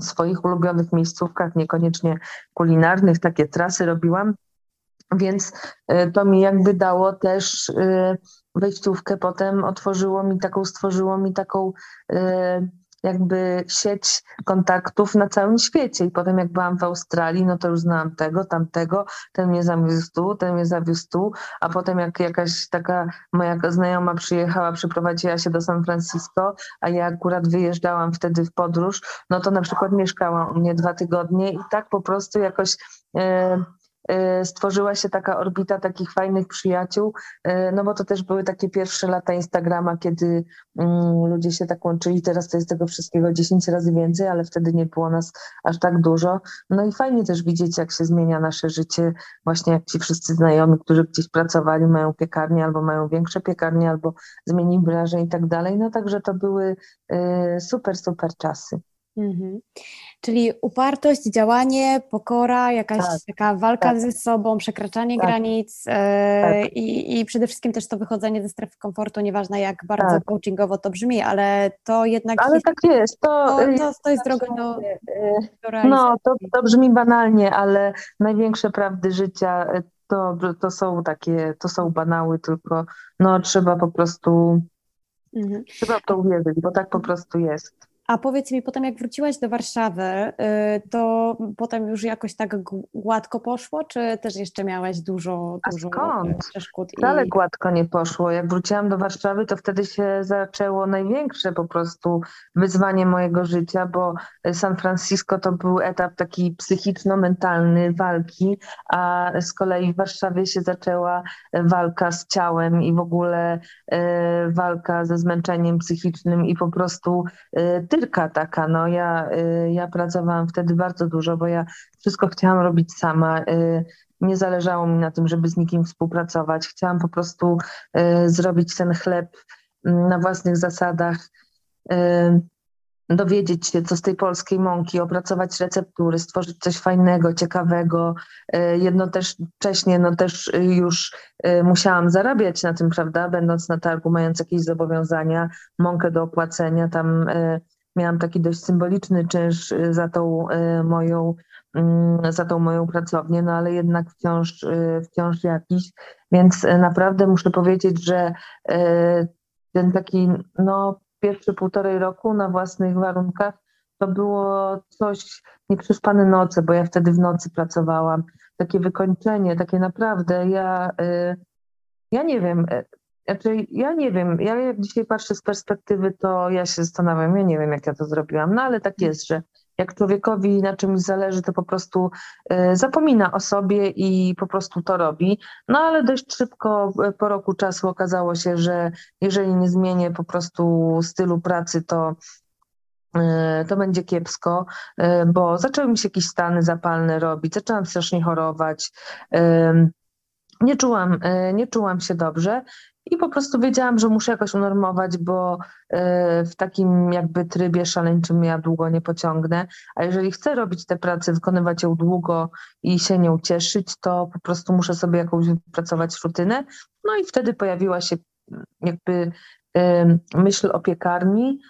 Speaker 2: swoich ulubionych miejscówkach, niekoniecznie kulinarnych, takie trasy robiłam, więc y, to mi jakby dało też y, wejściówkę, potem otworzyło mi taką, stworzyło mi taką y, jakby sieć kontaktów na całym świecie. I potem jak byłam w Australii, no to już znałam tego, tamtego, ten mnie zawiózł tu, ten mnie zawiózł tu, a potem jak jakaś taka moja znajoma przyjechała, przyprowadziła się do San Francisco, a ja akurat wyjeżdżałam wtedy w podróż, no to na przykład mieszkała u mnie dwa tygodnie i tak po prostu jakoś... Yy, stworzyła się taka orbita takich fajnych przyjaciół, y, no bo to też były takie pierwsze lata Instagrama, kiedy mm, ludzie się tak łączyli. Teraz to jest tego wszystkiego 10 razy więcej, ale wtedy nie było nas aż tak dużo. No i fajnie też widzieć, jak się zmienia nasze życie, właśnie jak ci wszyscy znajomi, którzy gdzieś pracowali, mają piekarnię albo mają większe piekarnie, albo zmienili branżę i tak dalej. No także to były y, super, super czasy. Mhm.
Speaker 1: Czyli upartość, działanie, pokora, jakaś tak, taka walka tak. ze sobą, przekraczanie tak. granic e, tak. i, i przede wszystkim też to wychodzenie ze strefy komfortu, nieważne jak bardzo tak. coachingowo to brzmi, ale to jednak...
Speaker 2: Ale tak jest. To,
Speaker 1: to, to, to jest droga do, do
Speaker 2: No, to, to brzmi banalnie, ale największe prawdy życia e, to, to są takie, to są banały, tylko no trzeba po prostu, mhm. trzeba w to uwierzyć, bo tak po prostu jest.
Speaker 1: A powiedz mi, potem jak wróciłaś do Warszawy, y, to potem już jakoś tak gładko poszło, czy też jeszcze miałaś dużo,
Speaker 2: A
Speaker 1: dużo
Speaker 2: skąd? przeszkód? Wcale i... gładko nie poszło. Jak wróciłam do Warszawy, to wtedy się zaczęło największe po prostu wyzwanie mojego życia, bo San Francisco to był etap taki psychiczno-mentalny walki, a z kolei w Warszawie się zaczęła walka z ciałem i w ogóle e, walka ze zmęczeniem psychicznym i po prostu e, dyrka taka, no ja, y, ja pracowałam wtedy bardzo dużo, bo ja wszystko chciałam robić sama. Y, nie zależało mi na tym, żeby z nikim współpracować. Chciałam po prostu y, zrobić ten chleb mm, na własnych zasadach dowiedzieć się, co z tej polskiej mąki, opracować receptury, stworzyć coś fajnego, ciekawego. Jednocześnie no też już musiałam zarabiać na tym, prawda, będąc na targu, mając jakieś zobowiązania, mąkę do opłacenia, tam miałam taki dość symboliczny czynsz y, za tą y, moją, mm, za tą moją pracownię, no ale jednak wciąż, y, wciąż jakiś, więc naprawdę muszę powiedzieć, że ten taki no, pierwszy półtorej roku na własnych warunkach to było coś, nieprzespane noce, bo ja wtedy w nocy pracowałam, takie wykończenie, takie naprawdę, ja, ja nie wiem, znaczy, ja nie wiem, ja jak dzisiaj patrzę z perspektywy, to ja się zastanawiam, ja nie wiem, jak ja to zrobiłam, no ale tak jest, że jak człowiekowi na czymś zależy, to po prostu y, zapomina o sobie i po prostu to robi. No ale dość szybko po roku czasu okazało się, że jeżeli nie zmienię po prostu stylu pracy, to y, to będzie kiepsko, y, bo zaczęły mi się jakieś stany zapalne robić, zaczęłam strasznie chorować. Nie czułam, nie czułam się dobrze i po prostu wiedziałam, że muszę jakoś unormować, bo e, w takim jakby trybie szaleńczym ja długo nie pociągnę. A jeżeli chcę robić tę pracę, wykonywać ją długo i się nią cieszyć, to po prostu muszę sobie jakąś wypracować rutynę. No i wtedy pojawiła się jakby myśl o piekarni,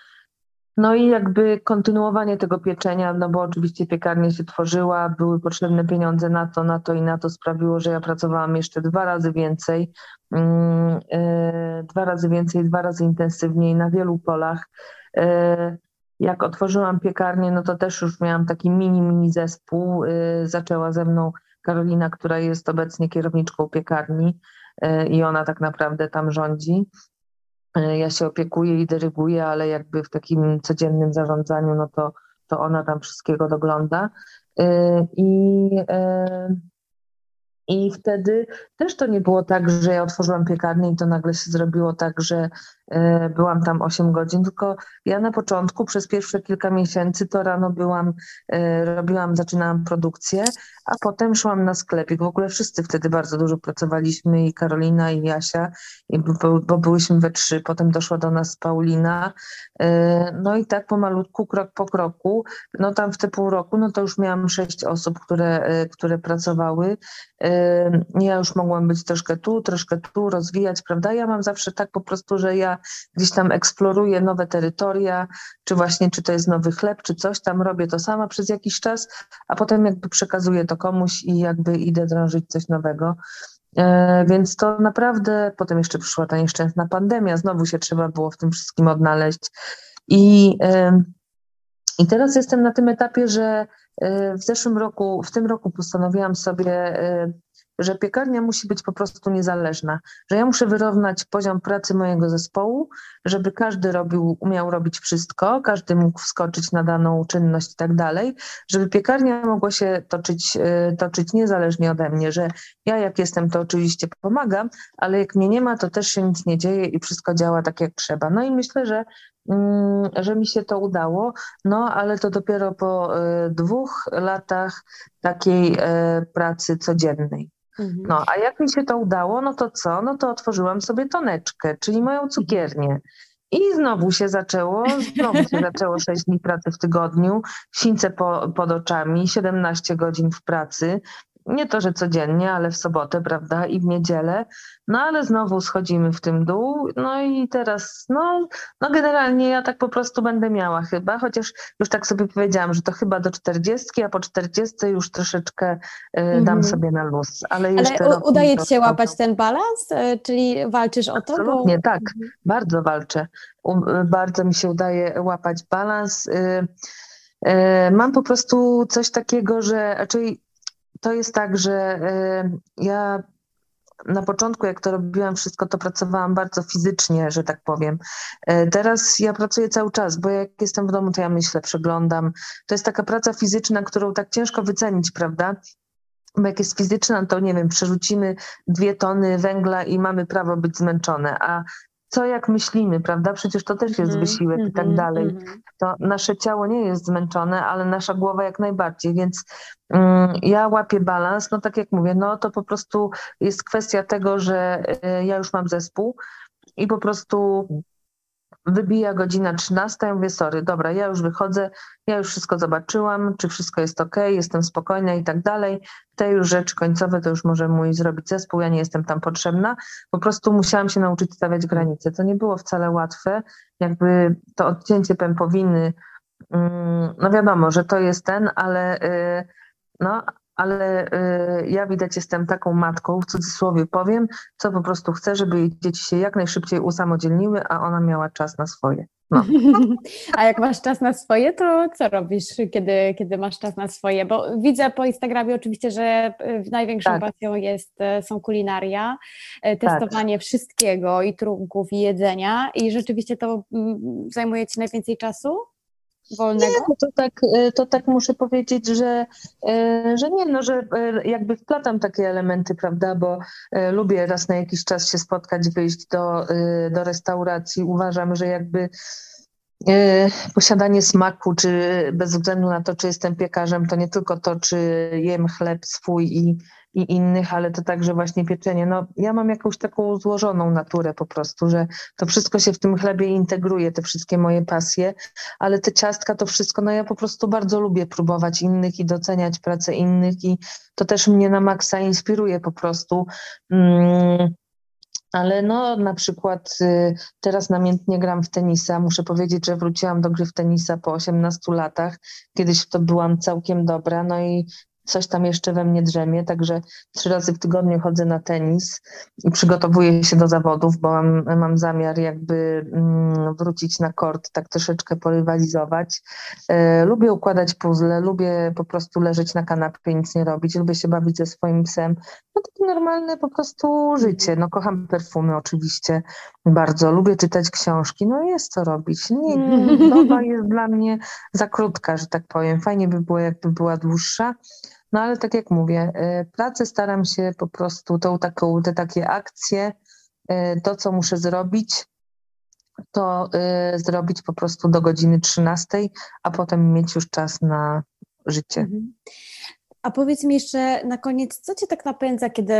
Speaker 2: no i jakby kontynuowanie tego pieczenia, no bo oczywiście piekarnia się tworzyła, były potrzebne pieniądze na to, na to i na to sprawiło, że ja pracowałam jeszcze dwa razy więcej, mm, e, dwa razy więcej, dwa razy intensywniej na wielu polach. E, jak otworzyłam piekarnię, no to też już miałam taki mini, mini zespół. E, zaczęła ze mną Karolina, która jest obecnie kierowniczką piekarni i ona tak naprawdę tam rządzi. E, ja się opiekuję i dyryguję, ale jakby w takim codziennym zarządzaniu, no to, to ona tam wszystkiego dogląda. E, I, e, I wtedy też to nie było tak, że ja otworzyłam piekarnię i to nagle się zrobiło tak, że E, byłam tam 8 godzin, tylko ja na początku przez pierwsze kilka miesięcy to rano byłam, e, robiłam, zaczynałam produkcję, a potem szłam na sklepik. W ogóle wszyscy wtedy bardzo dużo pracowaliśmy i Karolina i Jasia, bo, byłyśmy we trzy. Potem doszła do nas Paulina. E, no i tak pomalutku, krok po kroku, no tam w te pół roku, no to już miałam sześć osób, które, które pracowały. Ja już mogłam być troszkę tu, troszkę tu, rozwijać, prawda? Ja mam zawsze tak po prostu, że ja gdzieś tam eksploruję nowe terytoria, czy właśnie, czy to jest nowy chleb, czy coś tam, robię to sama przez jakiś czas, a potem jakby przekazuję to komuś i jakby idę drążyć coś nowego. E, więc to naprawdę, potem jeszcze przyszła ta nieszczęsna pandemia, znowu się trzeba było w tym wszystkim odnaleźć. I, I teraz jestem na tym etapie, że w zeszłym roku, w tym roku postanowiłam sobie że piekarnia musi być po prostu niezależna, że ja muszę wyrównać poziom pracy mojego zespołu, żeby każdy robił, umiał robić wszystko, każdy mógł wskoczyć na daną czynność i tak dalej, żeby piekarnia mogła się toczyć, y, toczyć niezależnie ode mnie, że ja jak jestem, to oczywiście pomagam, ale jak mnie nie ma, to też się nic nie dzieje i wszystko działa tak jak trzeba. No i myślę, że że mi się to udało, no ale to dopiero po y, dwóch latach takiej y, pracy codziennej. Mhm. No, a jak mi się to udało, no to co? No to otworzyłam sobie toneczkę, czyli moją cukiernię. I znowu się zaczęło, znowu się zaczęło 6 dni pracy w tygodniu, sińce po, pod oczami, 17 godzin w pracy, nie to, że codziennie, ale w sobotę, prawda, i w niedzielę. No ale znowu schodzimy w tym dół. No i teraz, no, no generalnie ja tak po prostu będę miała chyba, chociaż już tak sobie powiedziałam, że to chyba do 40, a po 40 już troszeczkę y, dam mm. sobie na luz. Ale, jeszcze
Speaker 1: ale udaje ci się łapać ten balans? Y, czyli walczysz o to?
Speaker 2: Absolutnie, bo... tak. Mhm. Bardzo walczę. Y, bardzo mi się udaje łapać balans. Mam po prostu coś takiego, że raczej to jest tak, że y, ja na początku, jak to robiłam wszystko, to pracowałam bardzo fizycznie, że tak powiem. Y, teraz ja pracuję cały czas, bo jak jestem w domu, to ja myślę, przeglądam. To jest taka praca fizyczna, którą tak ciężko wycenić, prawda? Bo jak jest fizyczna, to nie wiem, przerzucimy dwie tony węgla i mamy prawo być zmęczone, a co jak myślimy, prawda? Przecież to też jest mhm, wysiłek i tak mhm, dalej. Mhm. To nasze ciało nie jest zmęczone, ale nasza głowa jak najbardziej, więc um, ja łapię balans, no tak jak mówię, no to po prostu jest kwestia tego, że y, ja już mam zespół i po prostu wybija godzina 13, ja mówię, sorry, dobra, ja już wychodzę, ja już wszystko zobaczyłam, czy wszystko jest ok, jestem spokojna i tak dalej. Te już rzeczy końcowe to już może mój zrobić zespół, ja nie jestem tam potrzebna. Po prostu musiałam się nauczyć stawiać granice. To nie było wcale łatwe, jakby to odcięcie pępowiny, mm, no wiadomo, że to jest ten, ale y, no, ale y, ja widać jestem taką matką, w cudzysłowie powiem, co po prostu chcę, żeby jej dzieci się jak najszybciej usamodzielniły, a ona miała czas na swoje. No.
Speaker 1: A jak masz czas na swoje, to co robisz, kiedy, kiedy masz czas na swoje? Bo widzę po Instagramie oczywiście, że y, największą tak. pasją jest, y, są kulinaria, testowanie tak. wszystkiego i trunków i jedzenia i rzeczywiście to mm, zajmuje Ci najwięcej czasu? Wolnego?
Speaker 2: Nie, to tak, e, to tak muszę powiedzieć, że, e, że nie, no, że e, jakby wplatam takie elementy, prawda, bo lubię raz na jakiś czas się spotkać, wyjść do, do restauracji. Uważam, że jakby posiadanie smaku, czy bez względu na to, czy jestem piekarzem, to nie tylko to, czy jem chleb swój i i innych, ale to także właśnie pieczenie. No, ja mam jakąś taką złożoną naturę po prostu, że to wszystko się w tym chlebie integruje, te wszystkie moje pasje, ale te ciastka, to wszystko, no ja po prostu bardzo lubię próbować innych i doceniać pracę innych i to też mnie na maksa inspiruje po prostu. Mm. Ale no na przykład y, teraz namiętnie gram w tenisa. Muszę powiedzieć, że wróciłam do gry w tenisa po 18 latach. Kiedyś w to byłam całkiem dobra. No i coś tam jeszcze we mnie drzemie, także trzy razy w tygodniu chodzę na tenis i przygotowuję się do zawodów, bo mam, mam zamiar jakby mm, wrócić na kort, tak troszeczkę porywalizować. E, lubię układać puzzle, lubię po prostu leżeć na kanapie nic nie robić, lubię się bawić ze swoim psem. No takie normalne po prostu życie. No kocham perfumy oczywiście bardzo, lubię czytać książki, no jest co robić. Nie, doba jest dla mnie za krótka, że tak powiem. Fajnie by było, jakby była dłuższa. No ale tak jak mówię, y, pracę staram się po prostu, tą taką, te takie akcje, y, to co muszę zrobić, to y, zrobić po prostu do godziny 13, a potem mieć już czas na życie. Mhm.
Speaker 1: A powiedz mi jeszcze na koniec, co cię tak napędza, kiedy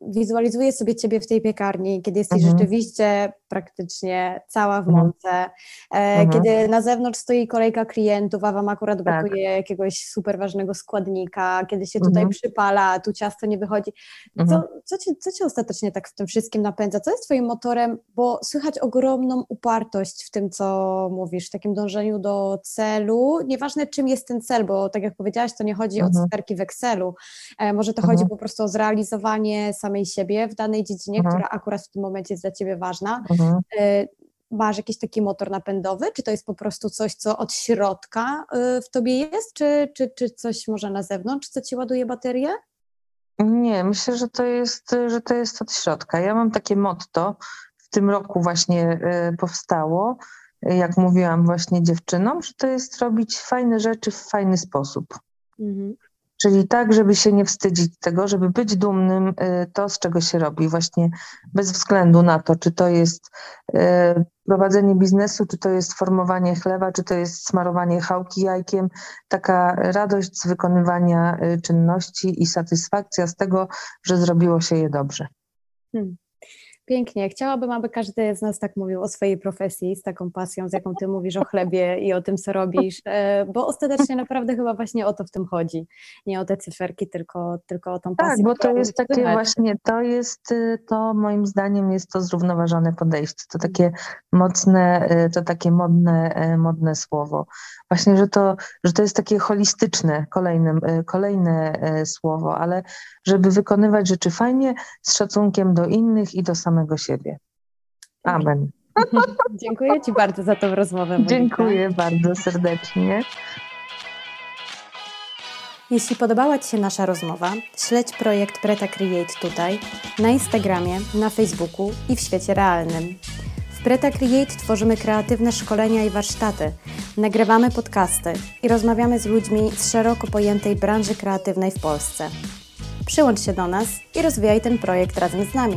Speaker 1: wizualizuję sobie ciebie w tej piekarni, kiedy jesteś mhm. rzeczywiście praktycznie cała w mhm. mące, e, mhm. kiedy na zewnątrz stoi kolejka klientów, a wam akurat tak. brakuje jakiegoś super ważnego składnika, kiedy się tutaj mhm. przypala, tu ciasto nie wychodzi. Co, mhm. co, cię, co cię ostatecznie tak w tym wszystkim napędza? Co jest twoim motorem? Bo słychać ogromną upartość w tym, co mówisz, w takim dążeniu do celu. Nieważne czym jest ten cel, bo tak jak powiedziałaś, to nie chodzi o mhm. cyferki w Excelu. E, może to chodzi po prostu o zrealizowanie samej siebie w danej dziedzinie, która akurat w tym momencie jest dla ciebie ważna. Mhm. masz jakiś taki motor napędowy? Czy to jest po prostu coś, co od środka y, w tobie jest, czy, czy, czy coś może na zewnątrz, co ci ładuje baterię?
Speaker 2: Nie, myślę, że to jest, że to jest od środka. Ja mam takie motto, w tym roku właśnie y, powstało, jak mówiłam właśnie dziewczynom, że to jest robić fajne rzeczy w fajny sposób. Mhm. Czyli tak, żeby się nie wstydzić tego, żeby być dumnym y, to, z czego się robi, właśnie bez względu na to, czy to jest y, prowadzenie biznesu, czy to jest formowanie chleba, czy to jest smarowanie chałki jajkiem, taka radość z wykonywania y, czynności i satysfakcja z tego, że zrobiło się je dobrze. Hmm.
Speaker 1: Pięknie. Chciałabym, aby każdy z nas tak mówił o swojej profesji z taką pasją, z jaką ty mówisz o chlebie i o tym, co robisz, e, bo ostatecznie naprawdę chyba właśnie o to w tym chodzi. Nie o te cyferki, tylko, tylko o tą pasję.
Speaker 2: Tak, bo to jest takie właśnie, to jest, y, to moim zdaniem jest to zrównoważone podejście. To takie mocne, y, to takie modne, y, modne słowo. Właśnie, że to, że to jest takie holistyczne, kolejne, kolejne słowo, ale żeby wykonywać rzeczy fajnie, z szacunkiem do innych i do samych samego siebie. Amen.
Speaker 1: Dziękuję Ci bardzo za tą rozmowę. Monika.
Speaker 2: Dziękuję bardzo serdecznie.
Speaker 1: Jeśli podobała Ci się nasza rozmowa, śledź projekt Preta Create tutaj, na Instagramie, na Facebooku i w świecie realnym. W Preta Create tworzymy kreatywne szkolenia i warsztaty, nagrywamy podcasty i rozmawiamy z ludźmi z szeroko pojętej branży kreatywnej w Polsce. Przyłącz się do nas i rozwijaj ten projekt razem z nami.